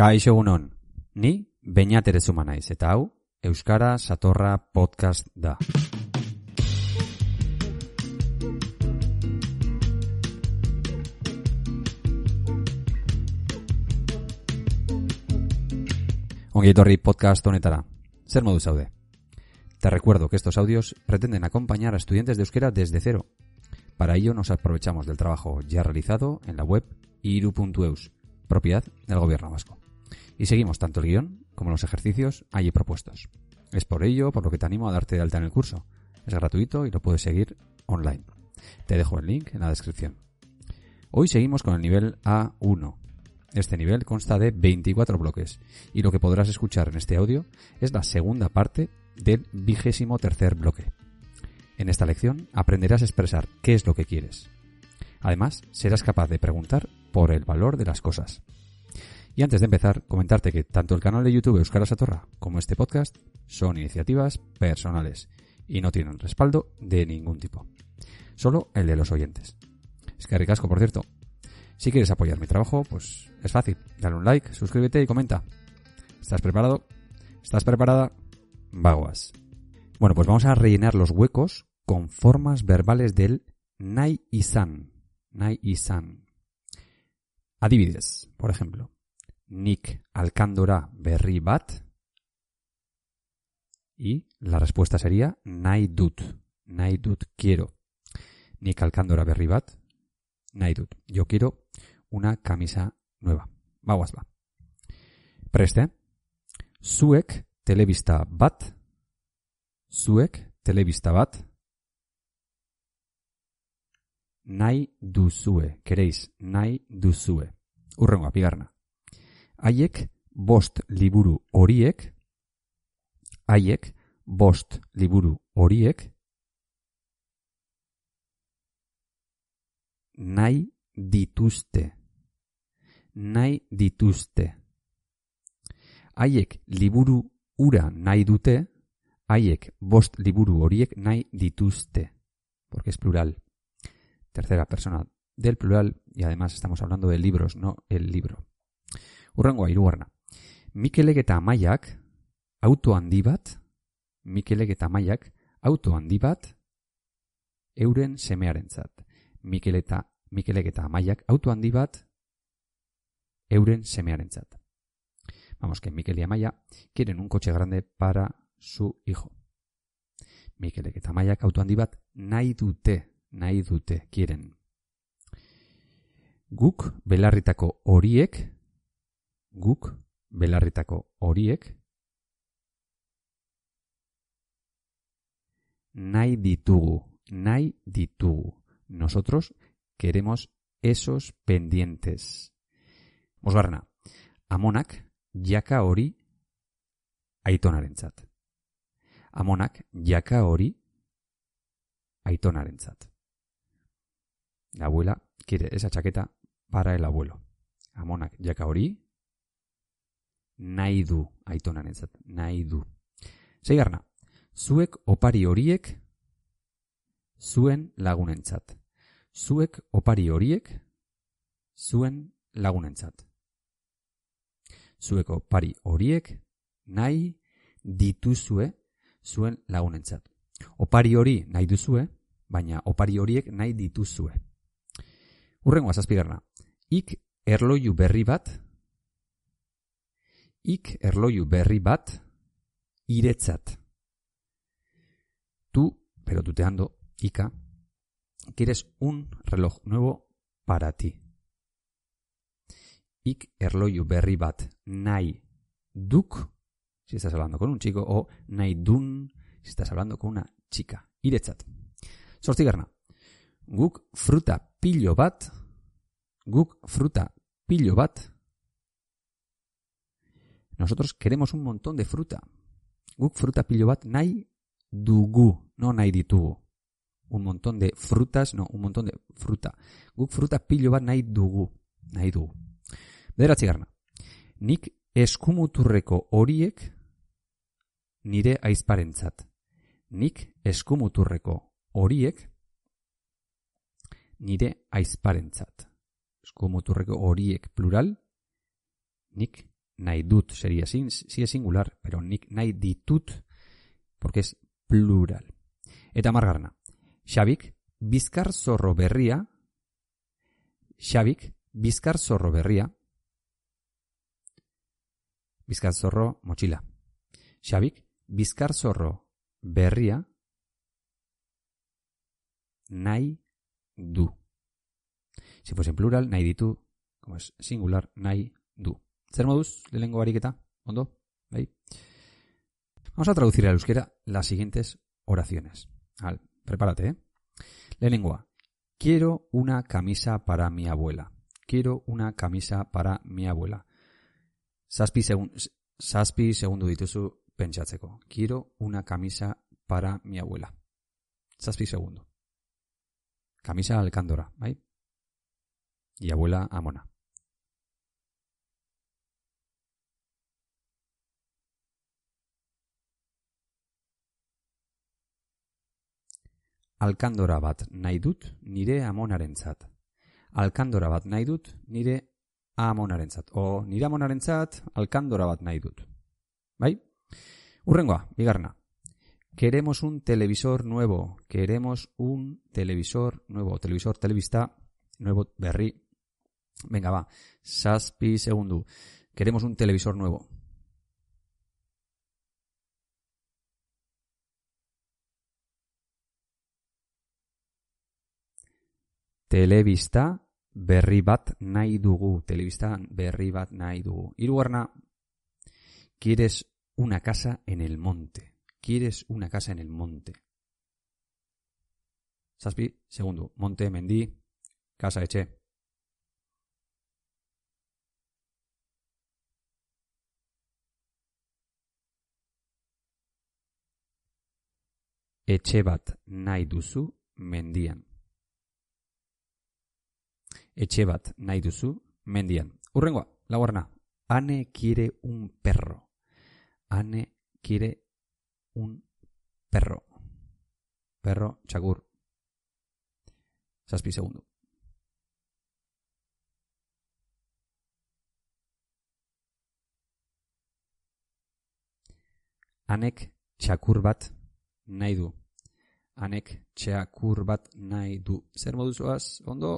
Kaixo egunon, ni Beñat Erezuma naiz eta hau Euskara Satorra Podcast da. Ongi etorri podcast honetara. Zer modu zaude? Te recuerdo que estos audios pretenden acompañar a estudiantes de euskera desde cero. Para ello nos aprovechamos del trabajo ya realizado en la web iru.eus, propiedad del gobierno vasco. Y seguimos tanto el guion como los ejercicios allí propuestos. Es por ello por lo que te animo a darte de alta en el curso. Es gratuito y lo puedes seguir online. Te dejo el link en la descripción. Hoy seguimos con el nivel A1. Este nivel consta de 24 bloques y lo que podrás escuchar en este audio es la segunda parte del vigésimo tercer bloque. En esta lección aprenderás a expresar qué es lo que quieres. Además, serás capaz de preguntar por el valor de las cosas. Y antes de empezar, comentarte que tanto el canal de YouTube Euskara Satorra como este podcast son iniciativas personales y no tienen respaldo de ningún tipo. Solo el de los oyentes. Es que ricasco, por cierto. Si quieres apoyar mi trabajo, pues es fácil. Dale un like, suscríbete y comenta. ¿Estás preparado? ¿Estás preparada? Vaguas. Bueno, pues vamos a rellenar los huecos con formas verbales del nai y san. Nai y san. Adibidez, por ejemplo. Nik alkandora berri bat. Y la respuesta sería nahi dut. Nahi dut quiero. Nik alkandora berri bat. Nahi dut. Yo quiero una camisa nueva. Bagoaz ba. Preste. Zuek telebista bat. Zuek telebista bat. Nahi duzue. Queréis nahi duzue. Urrengoa, bigarna. Haiek bost liburu horiek, haiek bost liburu horiek, nahi dituzte. Nahi dituzte. Haiek liburu ura nahi dute, haiek bost liburu horiek nahi dituzte. Porque es plural. Tercera persona del plural y además estamos hablando de libros, no el libro. Urrengoa hirugarna. Mikelek eta Amaiak auto handi bat, Mikelek eta Amaiak auto handi bat euren semearentzat. Mikel eta Mikelek eta Amaiak auto handi bat euren semearentzat. Vamos que Mikel y Amaya quieren un coche grande para su hijo. Mikelek eta Amaiak auto handi bat nahi dute, nahi dute, quieren. Guk belarritako horiek guk belarritako horiek nahi ditugu, nahi ditugu. Nosotros queremos esos pendientes. Mosgarna, amonak jaka hori aitonarentzat. Amonak jaka hori aitonarentzat. La abuela quiere esa chaqueta para el abuelo. Amonak jaka hori nahi du aitonanentzat, nahi du. Seigarna, zuek opari horiek zuen lagunentzat. Zuek opari horiek zuen lagunentzat. Zuek opari horiek nahi dituzue zuen lagunentzat. Opari hori nahi duzue, baina opari horiek nahi dituzue. Urrengoa zazpigarna, ik erloju berri bat ik erloju berri bat iretzat. Tú, pero tuteando, Ika, quieres un reloj nuevo para ti. Ik erloju berri bat nahi duk, si estás hablando con un chico, o nahi dun, si estás hablando con una chica. Iretzat. Sortzigarna. Guk fruta pilo bat, guk fruta pilo bat nosotros queremos un montón de fruta. Guk fruta pilo bat nahi dugu, no nahi ditugu. Un montón de frutas, no, un montón de fruta. Guk fruta pilo bat nahi dugu, nahi dugu. Bederatzi garna. Nik eskumuturreko horiek nire aizparentzat. Nik eskumuturreko horiek nire aizparentzat. Eskumuturreko horiek plural, nik nahi dut sería sin, si es singular, pero nik nahi ditut, porque es plural. Eta margarna. Xabik, bizkar zorro berria, Xabik, bizkar zorro berria, bizkar zorro mochila. Xabik, bizkar zorro berria, nahi du. Si fuese en plural, nahi ditu, como es singular, nahi du. Zer moduz, lehengo ariketa, ondo, bai? Vamos a traducir al euskera las siguientes oraciones. Al, prepárate, ¿eh? Lehenengoa. Quiero una camisa para mi abuela. Quiero una camisa para mi abuela. Zazpi, segun, zazpi segundu dituzu pentsatzeko. Quiero una camisa para mi abuela. Zazpi segundu. Camisa alcándora, bai? Y abuela amona. Alkandora bat nahi dut nire amonarentzat. Alkandora bat nahi dut nire amonarentzat. O nire amonarentzat alkandora bat nahi dut. Bai? Urrengoa, bigarna. Queremos un televisor nuevo. Queremos un televisor nuevo. Televisor, televista, nuevo, berri. Venga, va. Saspi segundu. Queremos un televisor nuevo. Telebista berri bat nahi dugu. Telebista berri bat nahi dugu. Hirugarna. Quieres una casa en el monte. Quieres una casa en el monte. Zazpi, segundu. Monte, mendi, casa, etxe. Etxe bat nahi duzu mendian. Etxe bat nahi duzu mendian. Urrengoa, laugarna. Ane quiere un perro. Ane quiere un perro. Perro, txakur. Zazpi segundu. Anek txakur bat nahi du. Anek txakur bat nahi du. Zer moduzoaz, ondo?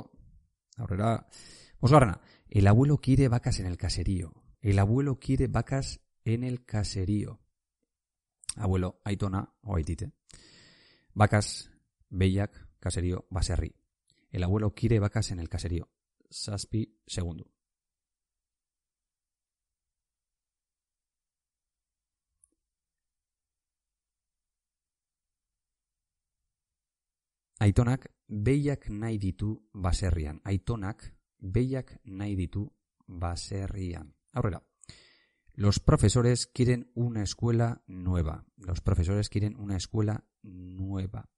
El abuelo quiere vacas en el caserío. El abuelo quiere vacas en el caserío. Abuelo, aitona o aitite. Vacas, behiak, caserío, baserri. El abuelo quiere vacas en el caserío. Saspi, segundo. Aitonak behiak nahi ditu baserrian. Aitonak behiak nahi ditu baserrian. Aurrera. Los profesores quieren una escuela nueva. Los profesores quieren una escuela nueva.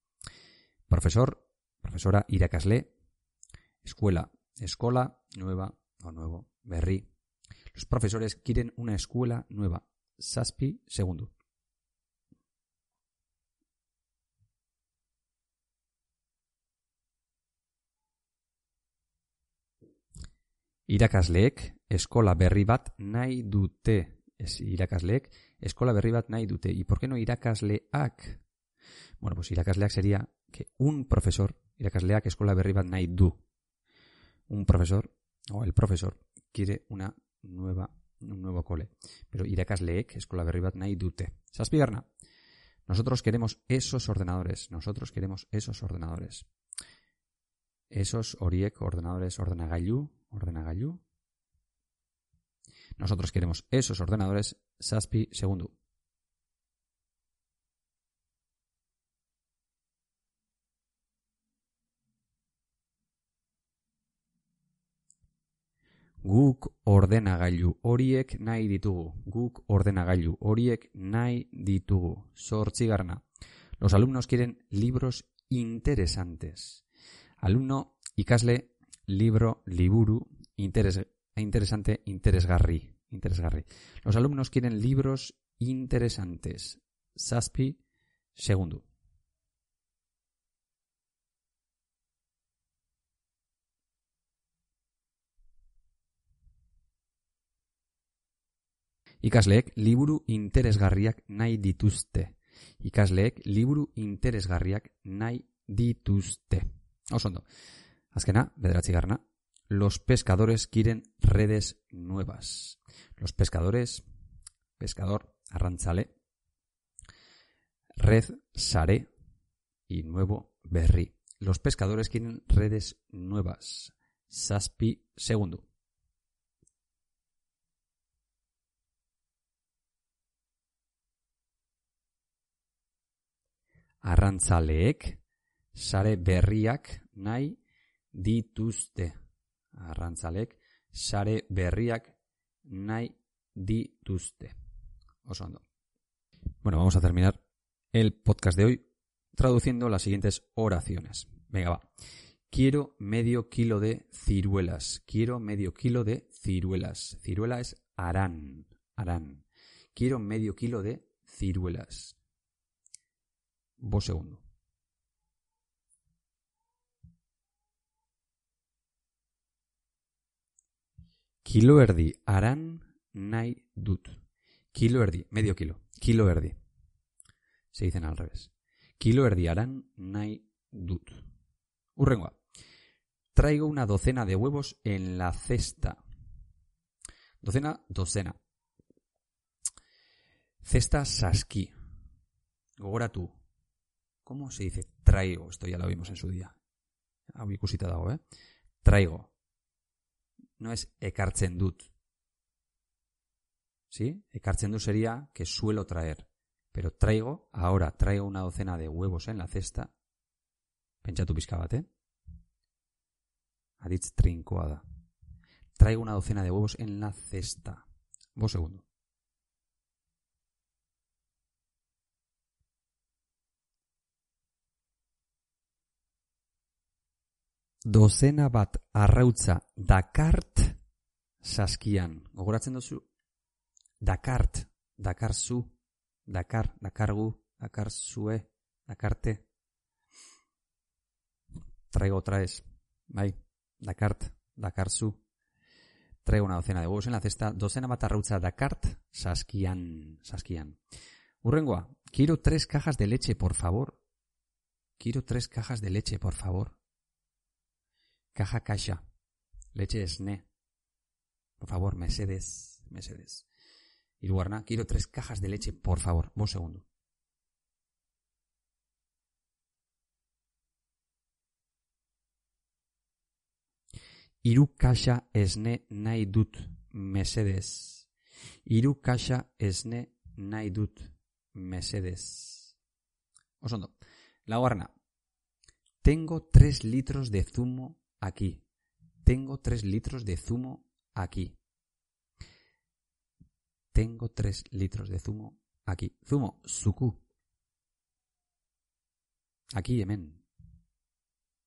Profesor, profesora irakasle, escuela, escola, nueva o nuevo, berri. Los profesores quieren una escuela nueva. Saspi, segundo. Irakasleek eskola berri bat nahi dute. Irakasleek eskola. ¿Y por qué no irakasleak? Bueno, pues irakasleak sería que un profesor, irakasleak eskola berri bat. Un profesor, o el profesor, quiere una nueva, un nuevo cole. Pero irakasleek eskola berri bat nahi dute. Nosotros queremos esos ordenadores. Nosotros queremos esos ordenadores. Esos horiek ordenadores ordenagailu, ordenagailu. Nosotros queremos esos ordenadores Saspi segundo. Guk ordenagailu horiek nahi ditugu. Guk ordenagailu horiek nahi ditugu. Zortzigarna. Los alumnos quieren libros interesantes. Alumno, ikasle, libro, liburu, interes, interesante, interesgarri. Interesgarri. Los alumnos quieren libros interesantes. Saspi, segundo. Ikasleek liburu interesgarriak nahi dituzte. Ikasleek liburu interesgarriak nahi dituzte. Oso ondo. Azkena, bederatzi garna. Los pescadores quieren redes nuevas. Los pescadores, pescador, arrantzale, red, sare y nuevo berri. Los pescadores quieren redes nuevas. Saspi, segundo. Arrantzaleek sare berriak nahi dituzte. Arrantzaleek sare berriak nahi dituzte. Oso ondo. Bueno, vamos a terminar el podcast de hoy traduciendo las siguientes oraciones. Venga, va. Quiero medio kilo de ciruelas. Quiero medio kilo de ciruelas. Ciruela es arán. Arán. Quiero medio kilo de ciruelas. Vos segundo. Kilo erdi aran nahi dut. Kilo erdi, medio kilo. Kilo erdi. Se dicen al revés. Kilo erdi aran nahi dut. Urrengoa. Traigo una docena de huevos en la cesta. Docena, docena. Cesta saski. Gogoratu. ¿Cómo se dice traigo? Esto ya lo vimos en su día. Hau ikusita dago, eh? Traigo. No es ekartzen dut. ¿Sí? Ekartzen dut sería que suelo traer. Pero traigo, ahora traigo una docena de huevos en la cesta. Pentsatu pizka bat, eh? Aditz trinkoa da. Traigo una docena de huevos en la cesta. Vos segundo. Dozena bat arrautza dakart saskian. Gogoratzen duzu? Dakart, dakarzu, dakar, dakargu, dakarzue, dakarte. Traigo traes, bai, dakart, dakarzu. Traigo una docena de huevos en la cesta, dozena bat arrautza dakart saskian, saskian. Urrengoa, quiero tres cajas de leche, por favor. Quiero tres cajas de leche, por favor. Caja Casha. Leche Sne. Por favor, Mercedes. Mercedes. Y quiero tres cajas de leche, por favor. Un segundo. Iru Kasha Esne Naidut. Mercedes. Iru Kasha Esne Naidut. Mercedes. Osondo. La Guarna. Tengo tres litros de zumo aquí. Tengo tres litros de zumo aquí. Tengo tres litros de zumo aquí. Zumo, suku. Aquí, hemen.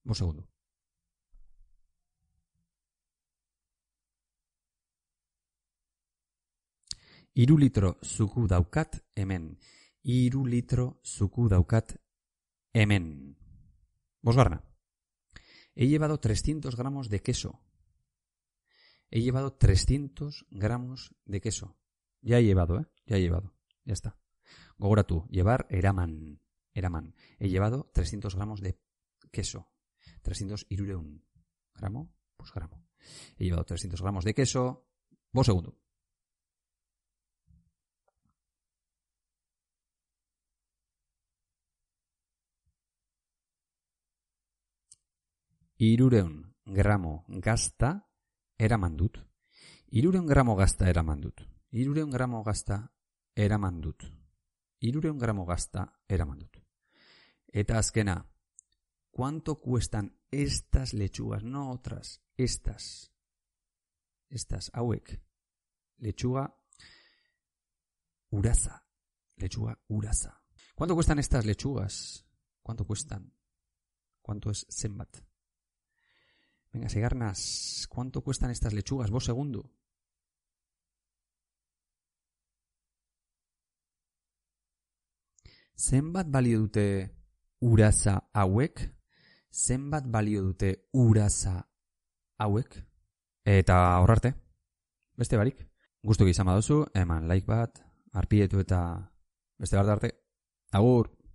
Un segundo. Iru litro zuku daukat hemen. Iru litro zuku daukat hemen. Bosgarna. He llevado 300 gramos de queso. He llevado 300 gramos de queso. Ya he llevado, ¿eh? Ya he llevado. Ya está. Gogora tú. Llevar eraman. Eraman. He llevado 300 gramos de queso. 300 irureun. ¿Gramo? Pues gramo. He llevado 300 gramos de queso. Vos segundo. Irureun gramo gazta eraman dut. Irureun gramo gazta eraman dut. Irureun gramo gazta eraman dut. Irureun gramo gazta eraman dut. Eta azkena, ¿cuánto cuestan estas lechugas? No otras, estas. Estas, hauek. Lechuga uraza. Lechuga uraza. ¿Cuánto cuestan estas lechugas? ¿Cuánto cuestan? ¿Cuánto es zenbat? Venga, Segarnas, ¿cuánto cuestan estas lechugas? Vos segundo. Zenbat balio dute uraza hauek? Zenbat balio dute uraza hauek? Eta horrarte, beste barik. Gustu izan baduzu, eman like bat, arpietu eta beste bat arte. Agur!